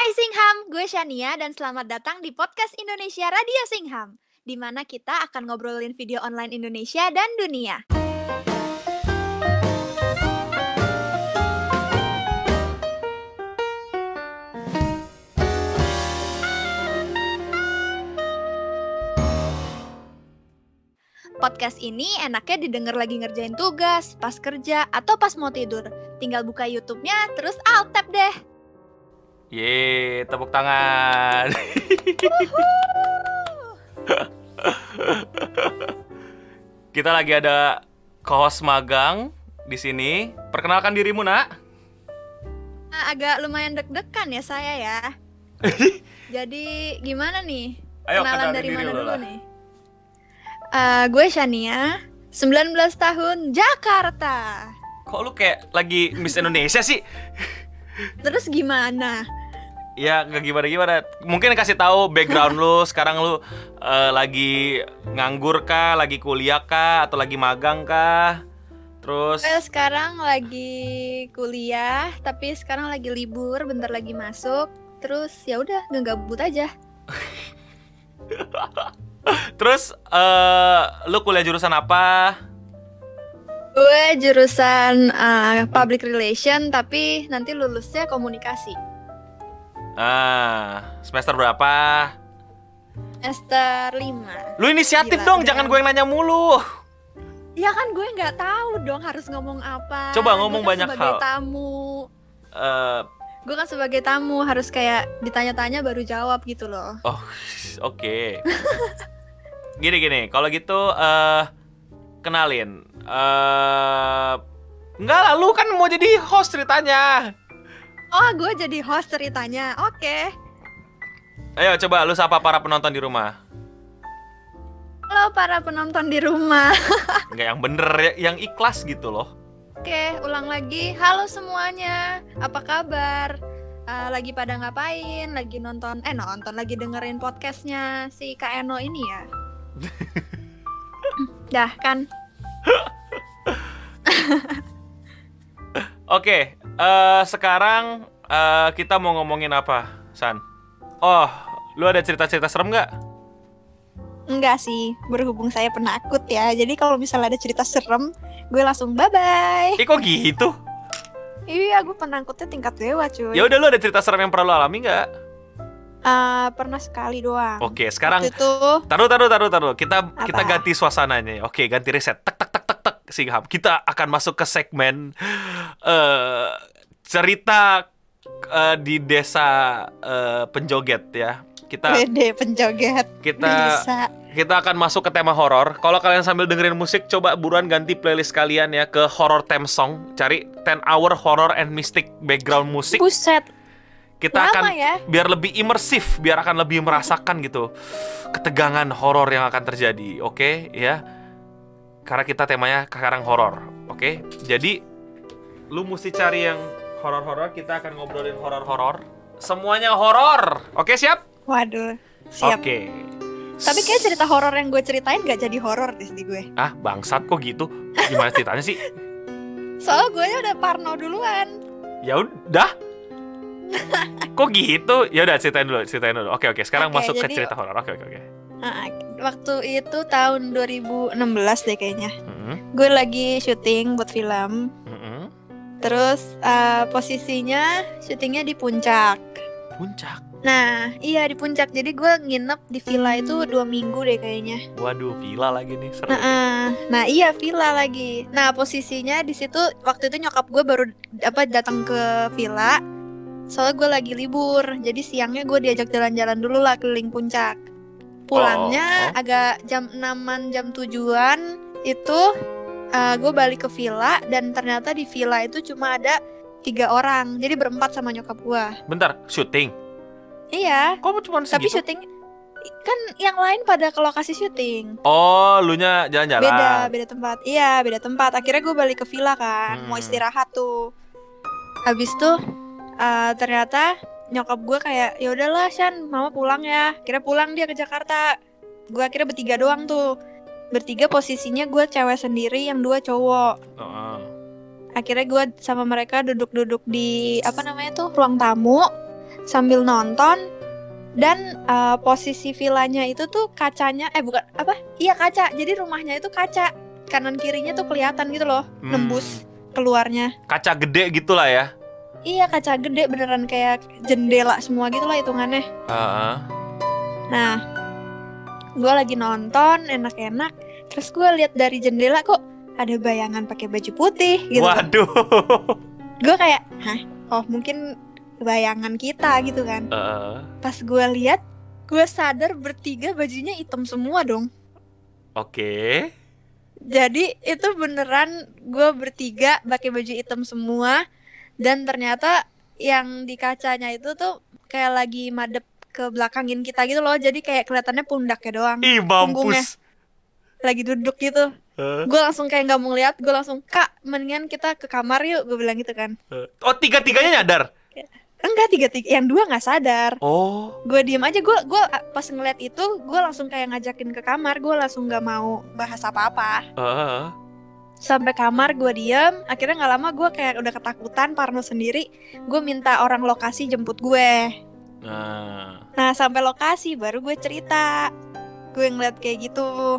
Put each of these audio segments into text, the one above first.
Hai Singham, gue Shania dan selamat datang di podcast Indonesia Radio Singham, di mana kita akan ngobrolin video online Indonesia dan dunia. Podcast ini enaknya didengar lagi ngerjain tugas, pas kerja, atau pas mau tidur. Tinggal buka YouTube-nya, terus alt tab deh. Ye, tepuk tangan. Kita lagi ada kos magang di sini. Perkenalkan dirimu, Nak. Nah, agak lumayan deg-degan ya saya ya. Jadi gimana nih? Ayo, Kenalan dari mana lu dulu lah. nih? Eh, gue Shania, 19 tahun, Jakarta. Kok lu kayak lagi Miss Indonesia sih? Terus gimana? Ya, nggak gimana-gimana. Mungkin kasih tahu background lu. Sekarang lu eh, lagi nganggur kah, lagi kuliah kah, atau lagi magang kah? Terus Gue sekarang lagi kuliah, tapi sekarang lagi libur, bentar lagi masuk. Terus ya udah gabut aja. terus eh lu kuliah jurusan apa? Gue jurusan eh, public relation, tapi nanti lulusnya komunikasi. Ah, semester berapa? Semester 5 Lu inisiatif Gila, dong, jangan kan. gue yang nanya mulu. Ya kan gue nggak tahu dong harus ngomong apa. Coba Gue ngomong kan banyak sebagai hal. tamu. Eh, Gue kan sebagai tamu harus kayak ditanya-tanya baru jawab gitu loh. oh, oke. gini gini, kalau gitu eh kenalin. Eh enggak lah, lu kan mau jadi host ceritanya. Oh, gue jadi host ceritanya. Oke. Ayo coba lu sapa para penonton di rumah. Halo para penonton di rumah. Enggak yang bener, ya- yang ikhlas gitu loh. Oke, ulang lagi. Halo semuanya. Apa kabar? Eh, lagi pada ngapain? Lagi nonton? Eh nonton, lagi dengerin podcastnya si Kak Eno ini ya. Dah kan? Oke, eh sekarang eh, kita mau ngomongin apa, San? Oh, lu ada cerita-cerita serem nggak? Enggak sih, berhubung saya penakut ya. Jadi kalau misalnya ada cerita serem, gue langsung bye-bye. Eh kok gitu? Iya, gue penakutnya tingkat dewa cuy. Ya udah lu ada cerita serem yang pernah lu alami nggak? Eh, pernah sekali doang. Oke, sekarang Waktu itu taruh taruh taruh taruh. Kita Apa? kita ganti suasananya. Oke, ganti reset. Tek tek tek tek tek. Singap. Kita akan masuk ke segmen eh cerita eh, di desa eh, penjoget ya. Kita pede penjoget. kita Bisa. kita akan masuk ke tema horor. Kalau kalian sambil dengerin musik, coba buruan ganti playlist kalian ya ke horror theme song. Cari 10 hour horror and mystic background musik. Buset, Kita lama akan ya. biar lebih imersif, biar akan lebih merasakan gitu ketegangan horor yang akan terjadi. Oke, ya. Karena kita temanya sekarang horor. Oke. Jadi lu mesti cari yang horor-horor, kita akan ngobrolin horor-horor. Semuanya horor. Oke, siap? Waduh, siap. Oke. Tapi kayak cerita horor yang gue ceritain gak jadi horor di sini gue. Ah, bangsat kok gitu? Gimana ceritanya sih? Soalnya gue udah parno duluan. Ya udah. Kok gitu? Ya udah ceritain dulu, ceritain dulu. Oke, oke. Sekarang Oke, masuk ke jadi- cerita horor. Oke, oke, oke. Nah, waktu itu tahun 2016 deh kayaknya. Mm-mm, Gue lagi syuting buat film. Terus eh, posisinya syutingnya di puncak. Puncak. Nah, iya di puncak. Jadi gue nginep di villa itu dua minggu deh kayaknya. Waduh, villa lagi nih. Seru. Nah, eh, nah iya villa lagi. Nah posisinya di situ waktu itu nyokap gue baru apa datang ke villa. Soalnya gue lagi libur, jadi siangnya gue diajak jalan-jalan dulu lah keliling puncak. Pulangnya Oh, oh. agak jam 6 jam tujuan itu gue balik ke villa dan ternyata di villa itu cuma ada tiga orang, jadi berempat sama nyokap gue. Bentar, syuting. Iya, Kok cuma tapi segitu? syuting kan yang lain pada ke lokasi syuting. Oh, lu nya jalan-jalan. beda beda tempat iya beda tempat akhirnya gue balik ke villa kan mau Hmm. istirahat tuh habis tuh eh, ternyata nyokap gue kayak ya udahlah Shan mama pulang ya kira pulang dia ke Jakarta gue akhirnya bertiga doang tuh bertiga posisinya gue cewek sendiri yang dua cowok Heeh. akhirnya gue sama mereka duduk-duduk di apa namanya tuh ruang tamu sambil nonton dan uh, posisi villanya itu tuh kacanya eh bukan apa iya kaca jadi rumahnya itu kaca kanan kirinya tuh kelihatan gitu loh Hmm. nembus keluarnya Kaca gede gitulah ya. iya kaca gede beneran kayak jendela semua gitu lah hitungannya Heeh. nah gue lagi nonton enak-enak terus gue lihat dari jendela kok ada bayangan pakai baju putih gitu Waduh. gue kayak hah oh mungkin bayangan kita gitu kan Heeh. pas gue lihat gue sadar bertiga bajunya hitam semua dong Oke. jadi itu beneran gue bertiga pakai baju hitam semua dan ternyata yang di kacanya itu tuh kayak lagi madep ke belakangin kita gitu loh. Jadi kayak kelihatannya pundaknya doang. Ih, Punggungnya. lagi duduk gitu. Heeh. gue langsung kayak nggak mau lihat. Gue langsung kak mendingan kita ke kamar yuk gue bilang gitu kan. Oh, tiga-tiganya nyadar. enggak tiga tiga yang dua nggak sadar. Oh. gue diem aja. Gue gue pas ngeliat itu gue langsung kayak ngajakin ke kamar. Gue langsung nggak mau bahas apa apa Heeh. sampai kamar gue diem. Akhirnya nggak lama gue kayak udah ketakutan parno sendiri. Gue minta orang lokasi jemput gue Nah. nah sampai lokasi baru gue cerita gue ngeliat kayak gitu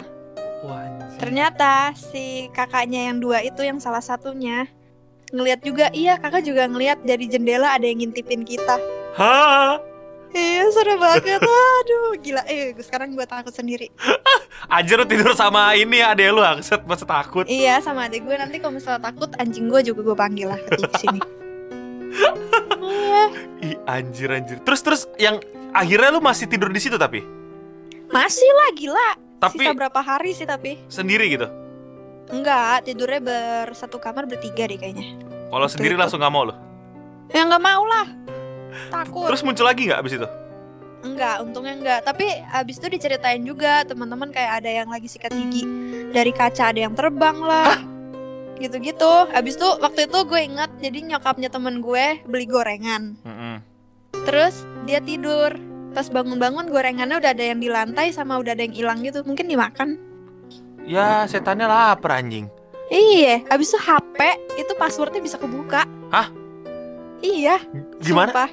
Wah, anjing. ternyata si kakaknya yang dua itu yang salah satunya ngeliat juga iya kakak juga ngeliat dari jendela ada yang ngintipin kita Hah? iya seru banget aduh gila eh gue sekarang gue takut sendiri Anjir lu tidur sama ini ya adek lu akset masa takut. Iya sama adik gue nanti kalau misalnya takut anjing gue juga gue panggil lah ke sini. Anjir anjir. Terus terus yang akhirnya lu masih tidur di situ tapi Masih lah gila. Tapi- Sisa berapa hari sih tapi? sendiri gitu. Enggak, tidurnya bersatu kamar bertiga deh kayaknya. Kalau Waktu sendiri itu. langsung nggak mau lu. Ya nggak mau lah. Takut. Terus muncul lagi nggak abis itu? Enggak, untungnya enggak. Tapi abis itu diceritain juga teman-teman kayak ada yang lagi sikat gigi dari kaca ada yang terbang lah. Gitu-gitu. Abis itu waktu itu gue ingat jadi nyokapnya temen gue beli gorengan. Mm-mm. Terus dia tidur. Pas bangun-bangun gorengannya udah ada yang di lantai sama udah ada yang hilang gitu. Mungkin dimakan. Ya setannya lapar anjing. Iya, abis itu HP itu passwordnya bisa kebuka. Hah? Iya. Gimana? sumpah.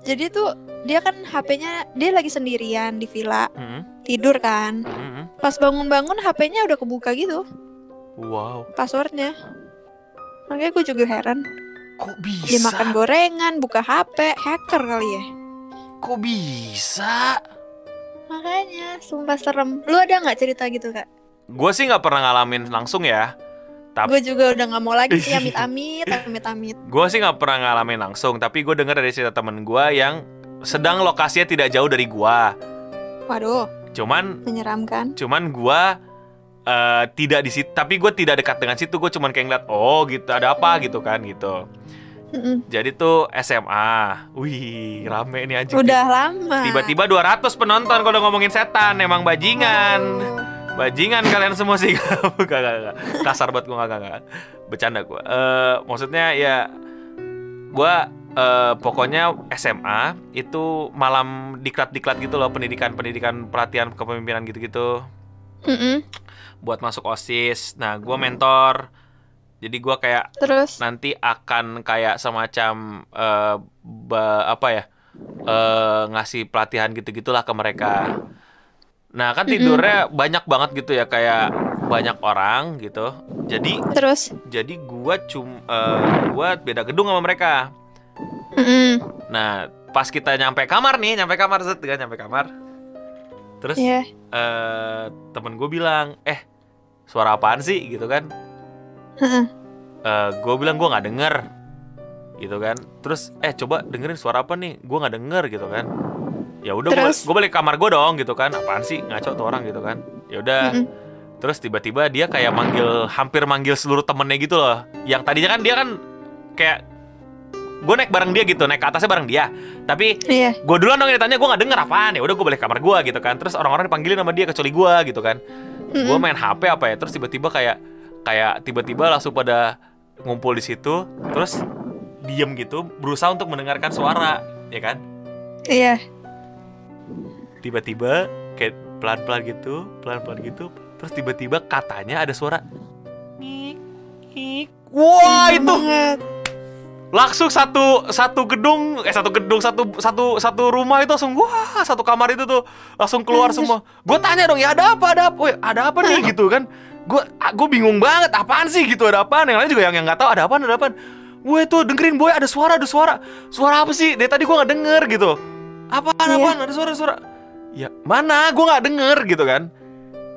Jadi tuh dia kan HP-nya dia lagi sendirian di villa Mm-mm. tidur kan. Mm-mm. Pas bangun-bangun HP-nya udah kebuka gitu Wow. passwordnya. Makanya gue juga heran. Kok bisa? Dia makan gorengan, buka HP, hacker kali ya. Kok bisa? Makanya, sumpah serem. Lu ada nggak cerita gitu kak? Gue sih nggak pernah ngalamin langsung ya. Tap- Gue juga udah nggak mau lagi sih amit-amit, amit-amit. Gue sih nggak pernah ngalamin langsung, tapi gue dengar dari cerita temen gue yang sedang lokasinya tidak jauh dari gua. Waduh, Cuman, menyeramkan. cuman gua eh, tidak di situ, tapi gue tidak dekat dengan situ. Gue cuman kayak ngeliat, oh gitu, ada apa gitu kan gitu. Mm-mm. Jadi tuh SMA, wih rame nih anjing. Udah lama. Tiba-tiba 200 penonton kalau ngomongin setan, emang bajingan. Waduh. Bajingan kalian semua sih Gak, gak, gak. Kasar banget gue gak, gak, gak. Bercanda gue Eh, Maksudnya ya Gue eh, pokoknya SMA Itu malam diklat-diklat gitu loh Pendidikan-pendidikan pelatihan kepemimpinan gitu-gitu Mm-mm. Buat masuk OSIS Nah gue mentor Jadi gue kayak Terus, nanti akan kayak semacam eh, ba- apa ya eh, ngasih pelatihan gitu-gitulah ke mereka. Nah kan tidurnya banyak banget gitu ya kayak banyak orang gitu. Jadi terus. jadi gua cum eh, gua beda gedung sama mereka. Mm-mm. Nah pas kita nyampe kamar nih nyampe kamar set kan nyampe kamar. Terus Iya. eh, temen gue bilang eh suara apaan sih? Gitu kan? Heeh. gue bilang gue nggak denger. Gitu kan. Terus eh coba dengerin suara apa nih? Gue nggak denger gitu kan. Ya udah gue balik kamar gue dong gitu kan. Apaan sih? Ngaco tuh orang gitu kan. Ya udah. Mm-mm. terus tiba-tiba dia kayak manggil hampir manggil seluruh temennya gitu loh. Yang tadinya kan dia kan kayak gue naik bareng dia gitu naik ke atasnya bareng dia. Tapi Iya. gue duluan dong yang ditanya gue nggak denger apaan. Ya udah gue balik kamar gue gitu kan. Terus orang-orang dipanggilin sama dia kecuali gue gitu kan. Gue Mm-mm. main HP apa ya terus tiba-tiba kayak kayak tiba-tiba langsung pada ngumpul di situ. Terus diem gitu berusaha untuk mendengarkan suara ya kan? Iya. tiba-tiba kayak pelan-pelan gitu pelan-pelan gitu. Terus tiba-tiba katanya ada suara ngik ngik. Wah itu! Banget. Langsung satu satu gedung eh satu gedung satu satu satu rumah itu langsung wah satu kamar itu tuh langsung keluar Anjir. semua. gue tanya dong ya ada apa ada apa? Woi, ada apa nih? Gitu kan. Gue gue bingung banget apaan sih? Gitu ada apaan? Yang lain juga yang yang nggak tahu ada apaan ada apaan? Gue tuh dengerin boy ada suara ada suara. Suara apa sih? Dari tadi gue nggak denger gitu. Apaan Iya. apaan? Ada suara suara. Ya mana? Gue nggak denger gitu kan.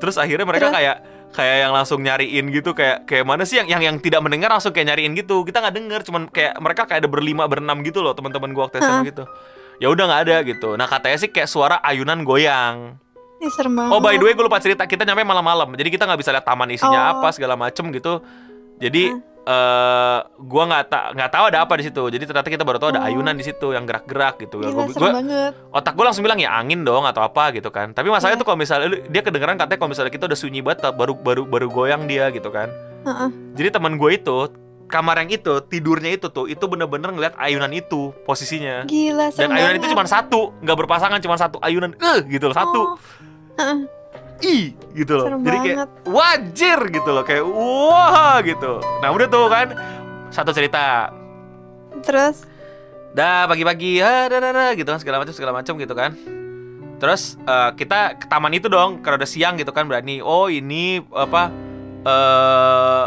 Terus akhirnya mereka Terus? kayak kayak yang langsung nyariin gitu kayak kayak mana sih yang yang yang tidak mendengar langsung kayak nyariin gitu. Kita nggak denger cuman kayak mereka kayak ada berlima berenam gitu loh teman-teman gua waktu SMA gitu. Ya udah nggak ada gitu. Nah katanya sih kayak suara ayunan goyang. Ih, serem banget. oh by the way gue lupa cerita. Kita nyampe malam-malam. Jadi kita nggak bisa lihat taman isinya Oh. apa segala macem gitu. Jadi eh gua nggak tak nggak tahu ada apa di situ jadi ternyata kita baru tahu ada Oh. ayunan di situ yang gerak-gerak gitu Gila, Gua- gua- banget. otak gue langsung bilang ya angin dong atau apa gitu kan tapi masalahnya Iya. tuh kalau misalnya dia kedengeran katanya kalau misalnya kita udah sunyi banget baru baru baru goyang dia gitu kan Heeh. jadi teman gue itu kamar yang itu tidurnya itu tuh itu bener-bener ngeliat ayunan itu posisinya Gila, dan ayunan banget. itu cuma satu nggak berpasangan cuma satu ayunan eh gitu loh satu Oh. Heeh. Ih gitu loh. Serem jadi kayak wajir gitu loh kayak wah gitu. Nah udah tuh kan satu cerita. Terus, dah pagi-pagi ah dah, dah, dah, gitu kan segala macam segala macam gitu kan. Terus eh, kita ke taman itu dong karena udah siang gitu kan berani oh ini apa eh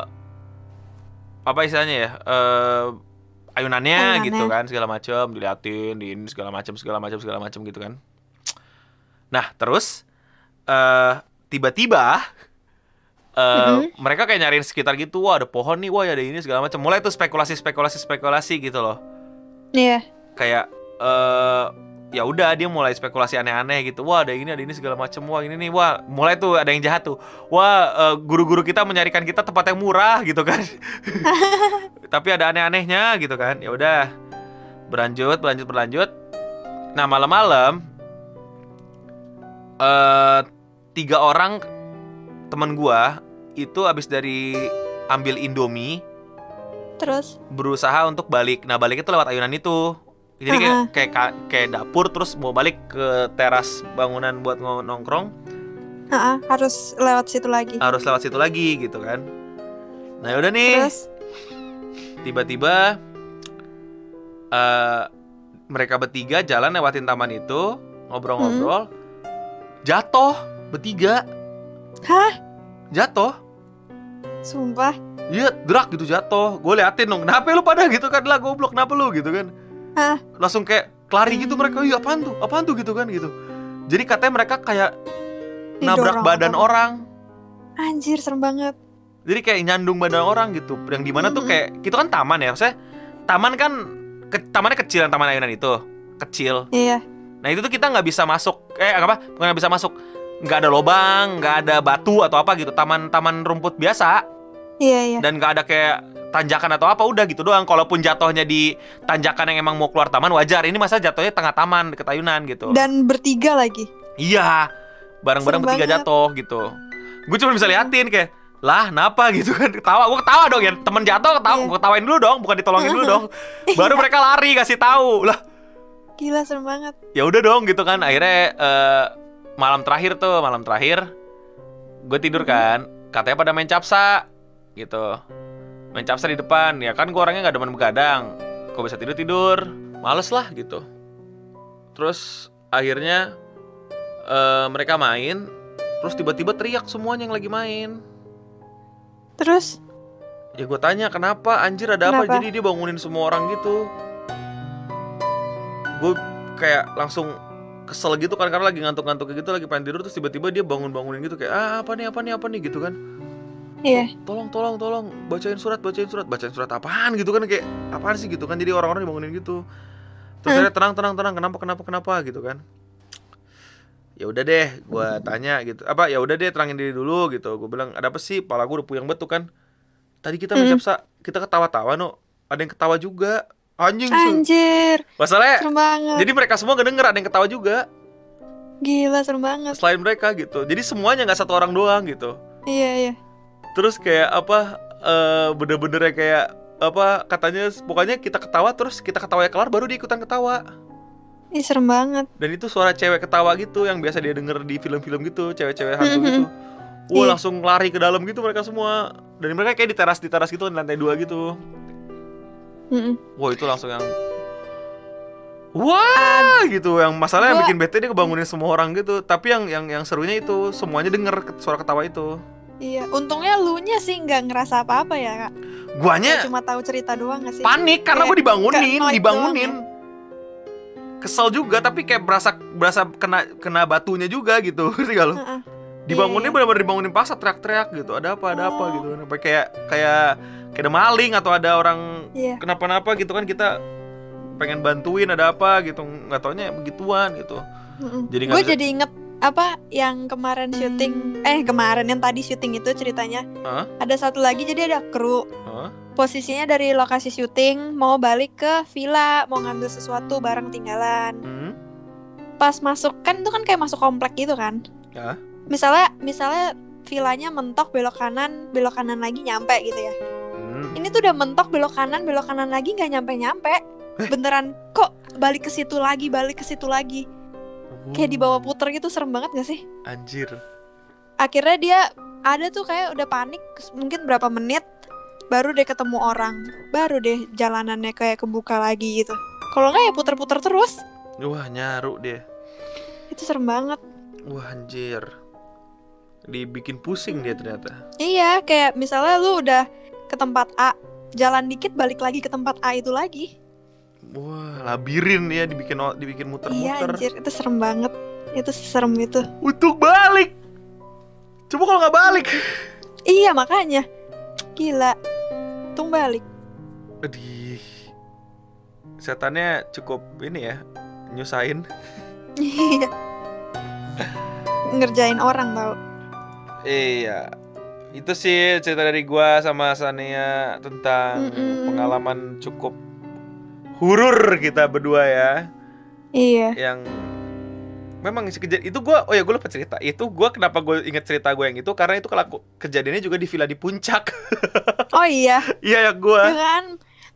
apa istilahnya ya eh ayunannya Ayunannya. gitu kan segala macam diliatin di ini segala macam segala macam segala macam gitu kan. Nah terus eh tiba-tiba eh Mm-mm. mereka kayak nyariin sekitar gitu wah ada pohon nih wah ada ini segala macam. Mulai tuh spekulasi spekulasi spekulasi gitu loh. Iya. kayak eh ya udah dia mulai spekulasi aneh-aneh gitu. Wah ada ini ada ini segala macam. Wah ini nih. Wah mulai tuh ada yang jahat tuh. Wah eh, guru-guru kita menyarikan kita tempat yang murah gitu kan. Tapi ada aneh-anehnya gitu kan. Ya udah berlanjut berlanjut berlanjut. Nah malam-malam eh tiga orang teman gua itu abis dari ambil indomie Terus, berusaha untuk balik. Nah, baliknya tuh lewat ayunan itu. Jadi kayak kayak ka- kayak dapur terus mau balik ke teras bangunan buat nongkrong heeh, harus lewat situ lagi. harus lewat situ lagi gitu kan. Nah, yaudah nih. Terus, Tiba-tiba eh mereka bertiga jalan lewatin taman itu, ngobrol-ngobrol. Jatuh bertiga. Hah? Jatuh. sumpah. Iya, drak gitu jatuh. Gue liatin dong, kenapa lu pada gitu kan? Lah goblok, kenapa lu gitu kan? Hah? Langsung kayak kelari gitu Hmm. mereka, iya apaan tuh? Apaan tuh gitu kan gitu. Jadi katanya mereka kayak nabrak Didorong badan apa? orang. Anjir, serem banget. Jadi kayak nyandung badan orang gitu. Yang di mana tuh Mm-mm. kayak itu kan taman ya, maksudnya taman kan ke, tamannya kecil yang taman ayunan itu kecil. Iya. Nah itu tuh kita nggak bisa masuk, eh apa? Nggak bisa masuk, nggak ada lobang, nggak ada batu atau apa gitu. Taman-taman rumput biasa. Iya, iya. dan nggak ada kayak tanjakan atau apa udah gitu doang kalaupun jatuhnya di tanjakan yang emang mau keluar taman wajar ini masa jatuhnya tengah taman deket ayunan gitu Dan bertiga lagi. iya bareng-bareng bertiga banget. jatuh gitu gue cuma bisa liatin kayak lah kenapa gitu kan ketawa gue ketawa dong ya temen jatuh ketawa Iya. gue ketawain dulu dong bukan ditolongin dulu dong baru mereka lari kasih tahu lah Gila, serem banget. ya udah dong gitu kan akhirnya eh, malam terakhir tuh malam terakhir gue tidur kan katanya pada main capsa gitu. Main capsa di depan ya kan gue orangnya nggak demen begadang. Kok bisa tidur tidur. Males lah gitu. Terus akhirnya eh, mereka main terus tiba-tiba teriak semuanya yang lagi main. Terus, ya gue tanya kenapa? Anjir ada apa? Kenapa? jadi dia bangunin semua orang gitu. Gue kayak langsung kesel gitu kan karena lagi ngantuk-ngantuk gitu lagi pengen tidur terus tiba-tiba dia bangun-bangunin gitu kayak ah apa nih apa nih apa nih? gitu kan. Iya. tolong tolong tolong bacain surat bacain surat. Bacain surat apaan? gitu kan kayak apaan sih? gitu kan jadi orang-orang dibangunin gitu. Terus Hmm. tenang tenang tenang kenapa kenapa kenapa? gitu kan. Ya udah deh gue tanya gitu. Apa? Ya udah deh terangin diri dulu gitu. Gue bilang ada apa sih? Pala gue udah puyeng betul kan. Tadi kita Hmm. mencapsa kita ketawa-tawa no ada yang ketawa juga anjing Anjir, masalahnya serem banget. jadi mereka semua gak denger ada yang ketawa juga Gila, serem banget. selain mereka gitu jadi semuanya nggak satu orang doang gitu Iya, iya. terus kayak apa eh bener-bener kayak apa katanya pokoknya kita ketawa terus kita ketawa ya kelar baru dia ikutan ketawa Ih, serem banget. dan itu suara cewek ketawa gitu yang biasa dia denger di film-film gitu cewek-cewek hantu Mhm. gitu wah langsung lari ke dalam gitu mereka semua dan mereka kayak di teras di teras gitu di lantai dua gitu Mm-mm. Wah itu langsung yang Wah gitu yang masalah yang bikin bete dia kebangunin semua orang gitu tapi yang yang yang serunya itu semuanya denger suara ketawa itu Iya, untungnya lu nya sih nggak ngerasa apa-apa ya kak. guanya Cuma tahu cerita doang gak sih? panik karena Kayak gue dibangunin kayak noise dibangunin kesel juga tapi kayak berasa berasa kena kena batunya juga gitu ngerti gak lo Heeh. Dibangunin Iya. benar-benar dibangunin paksa teriak-teriak gitu ada apa ada apa Oh. gitu sampai kayak kayak kayak ada maling atau ada orang Iya. kenapa-napa gitu kan kita pengen bantuin ada apa gitu nggak taunya begituan gitu Jadi nggak gue jadi inget apa yang kemarin syuting eh kemarin yang tadi syuting itu ceritanya Hah? ada satu lagi jadi ada kru Hah? posisinya dari lokasi syuting mau balik ke villa mau ngambil sesuatu barang tinggalan Hmm? pas masuk kan itu kan kayak masuk komplek gitu kan Ya. Misalnya misalnya villanya mentok belok kanan belok kanan lagi nyampe gitu ya. Hmm. ini tuh udah mentok belok kanan belok kanan lagi nggak nyampe nyampe Eh? beneran kok balik ke situ lagi balik ke situ lagi? Kayak dibawa puter gitu serem banget gak sih? Anjir. Akhirnya dia ada tuh kayak udah panik mungkin berapa menit baru deh ketemu orang. Baru deh jalanannya kayak kebuka lagi gitu. Kalau nggak ya puter-puter terus. Wah nyaru dia. Itu serem banget. Wah anjir dibikin pusing dia ternyata. Iya kayak misalnya lu udah ke tempat A jalan dikit balik lagi ke tempat A itu lagi. Wah labirin ya dibikin dibikin iya muter-muter anjir itu serem banget. Itu serem itu. Untuk balik. Coba kalau nggak balik. Iya makanya. Gila. Tung balik. Aduh. setannya cukup ini ya nyusahin. Iya. ngerjain orang tau Iya. Itu sih cerita dari gua sama Sania tentang Mm-mm. pengalaman cukup hurur kita berdua ya iya yang memang kejadian itu gua oh ya gua lupa cerita. Itu gua kenapa gue inget cerita gue yang itu karena itu kalau kejadiannya juga di villa di puncak. oh iya Iya ya Ya gua. kan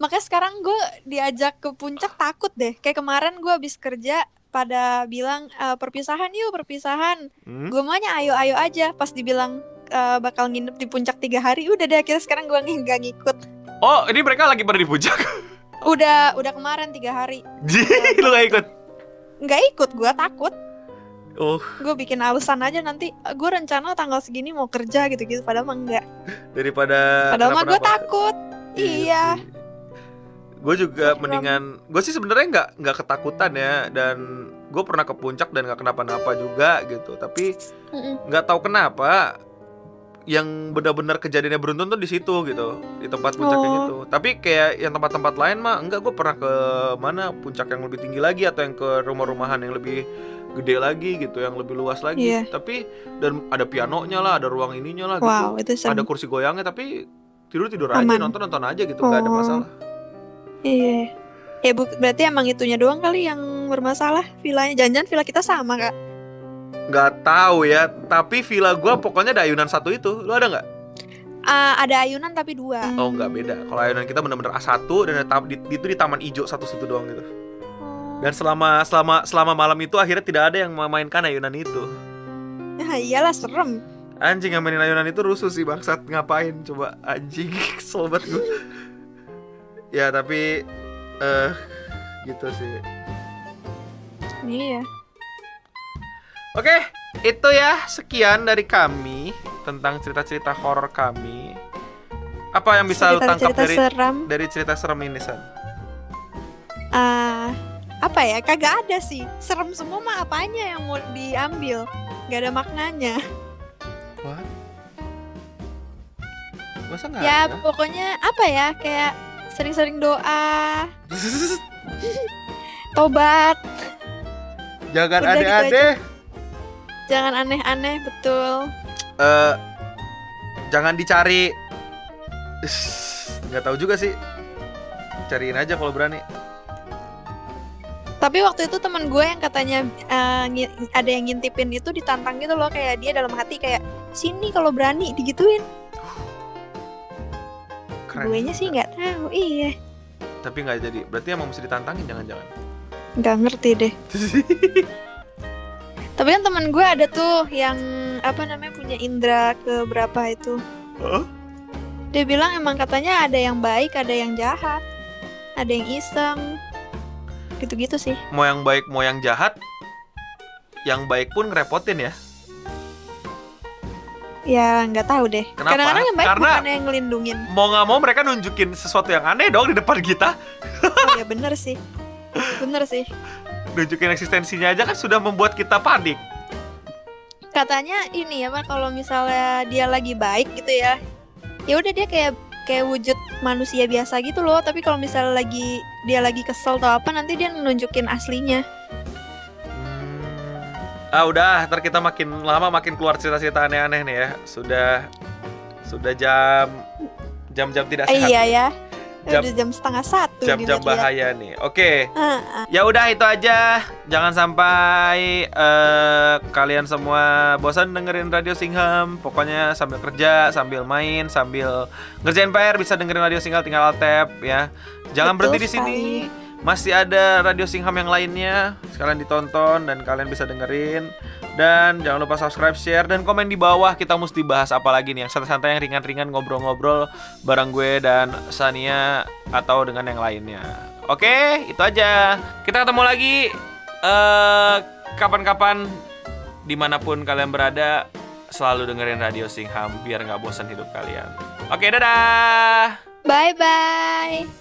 makanya sekarang gue diajak ke puncak takut deh kayak kemarin gue habis kerja pada bilang "Eh, perpisahan yuk perpisahan. Hmm? gue maunya ayo ayo aja pas dibilang eh, bakal nginep di puncak tiga hari udah deh akhirnya sekarang gue nggak ngikut. Oh, ini mereka lagi pada di puncak. udah udah kemarin tiga hari. Ji, lu gak ikut. nggak ikut gue takut. Oh, gue bikin alasan aja nanti gue rencana tanggal segini mau kerja gitu gitu padahal mah enggak daripada padahal mah gue takut. Iya Gue juga Serem. mendingan gue sih sebenarnya nggak nggak ketakutan ya dan gue pernah ke puncak dan nggak kenapa-napa juga gitu. Tapi nggak tahu kenapa yang benar-benar kejadiannya beruntun tuh di situ gitu di tempat puncak yang Oh. itu. Tapi kayak yang tempat-tempat lain mah enggak gue pernah ke mana puncak yang lebih tinggi lagi atau yang ke rumah-rumahan yang lebih gede lagi gitu yang lebih luas lagi. Iya. Tapi dan ada pianonya lah, ada ruang ininya lah gitu wow itu serem ada kursi goyangnya tapi tidur tidur aja nonton nonton aja gitu nggak ada Oh. masalah Iya. Ya bu, berarti emang itunya doang kali yang bermasalah villanya. Jangan-jangan villa kita sama kak? nggak tahu ya tapi villa gua pokoknya ada ayunan satu itu lu ada nggak Ah, ada ayunan tapi dua. oh nggak beda kalau ayunan kita bener-bener A1 dan ada tam- di, itu di taman ijo satu situ doang gitu Oh. dan selama selama selama malam itu akhirnya tidak ada yang memainkan ayunan itu Nah, iyalah serem. anjing yang mainin ayunan itu rusuh sih bangsat ngapain coba anjing banget gua ya tapi eh gitu sih Iya. Oke, itu ya sekian dari kami tentang cerita-cerita horor kami. Apa yang bisa lu tangkap dari seram. dari cerita serem ini, San? Ah, apa ya? Kagak ada sih. Serem semua mah apanya yang mau diambil? Gak ada maknanya. What? Masa nggak ya ada? pokoknya apa ya? Kayak sering-sering doa, tobat, Jangan gitu aneh-aneh. jangan aneh-aneh, betul. Eh, jangan dicari. Nggak tahu juga sih. Cariin aja kalau berani. Tapi waktu itu teman gue yang katanya ngi- ada yang ngintipin itu ditantang gitu loh kayak dia dalam hati kayak sini kalau berani digituin. Keren. gue nya sih nggak tahu. Iya. Tapi nggak jadi. Berarti emang mesti ditantangin jangan-jangan. Nggak ngerti deh. Tapi kan teman gue ada tuh yang apa namanya punya indera ke berapa itu. Hah? Dia bilang emang katanya ada yang baik, ada yang jahat. ada yang iseng. Gitu-gitu sih. Mau yang baik, mau yang jahat, yang baik pun ngerepotin ya. Ya nggak tahu deh. Kenapa? Kadang-kadang yang baik Karena- bukan yang ngelindungin. Mau nggak mau mereka nunjukin sesuatu yang aneh dong di depan kita. Oh ya bener sih. Bener sih. Nunjukin eksistensinya aja kan sudah membuat kita panik. Katanya ini apa kalau misalnya dia lagi baik gitu ya. Ya udah dia kayak kayak wujud manusia biasa gitu loh, tapi kalau misalnya lagi dia lagi kesel atau apa nanti dia nunjukin aslinya. Ah udah, ntar kita makin lama makin keluar cerita-cerita aneh-aneh nih ya. Sudah sudah jam jam-jam tidak Eh, sehat. iya ya. Jam- udah jam setengah satu Jam-jam dilihat-lihat. bahaya nih. Oke. Ah, ah. Ya udah itu aja. Jangan sampai eh, kalian semua bosan dengerin Radio Singham. Pokoknya sambil kerja, sambil main, sambil ngerjain PR bisa dengerin Radio Singham tinggal tap ya. Jangan Betul berhenti di sini. sekali. Masih ada Radio Singham yang lainnya. Sekalian ditonton dan kalian bisa dengerin. Dan jangan lupa subscribe, share, dan komen di bawah kita mesti bahas apa lagi nih yang santai-santai yang ringan-ringan ngobrol-ngobrol bareng gue dan Sania atau dengan yang lainnya. Oke, itu aja. Kita ketemu lagi eh kapan-kapan di mana pun kalian berada. Selalu dengerin Radio Singham biar nggak bosan hidup kalian. Oke, dadah. Bye bye.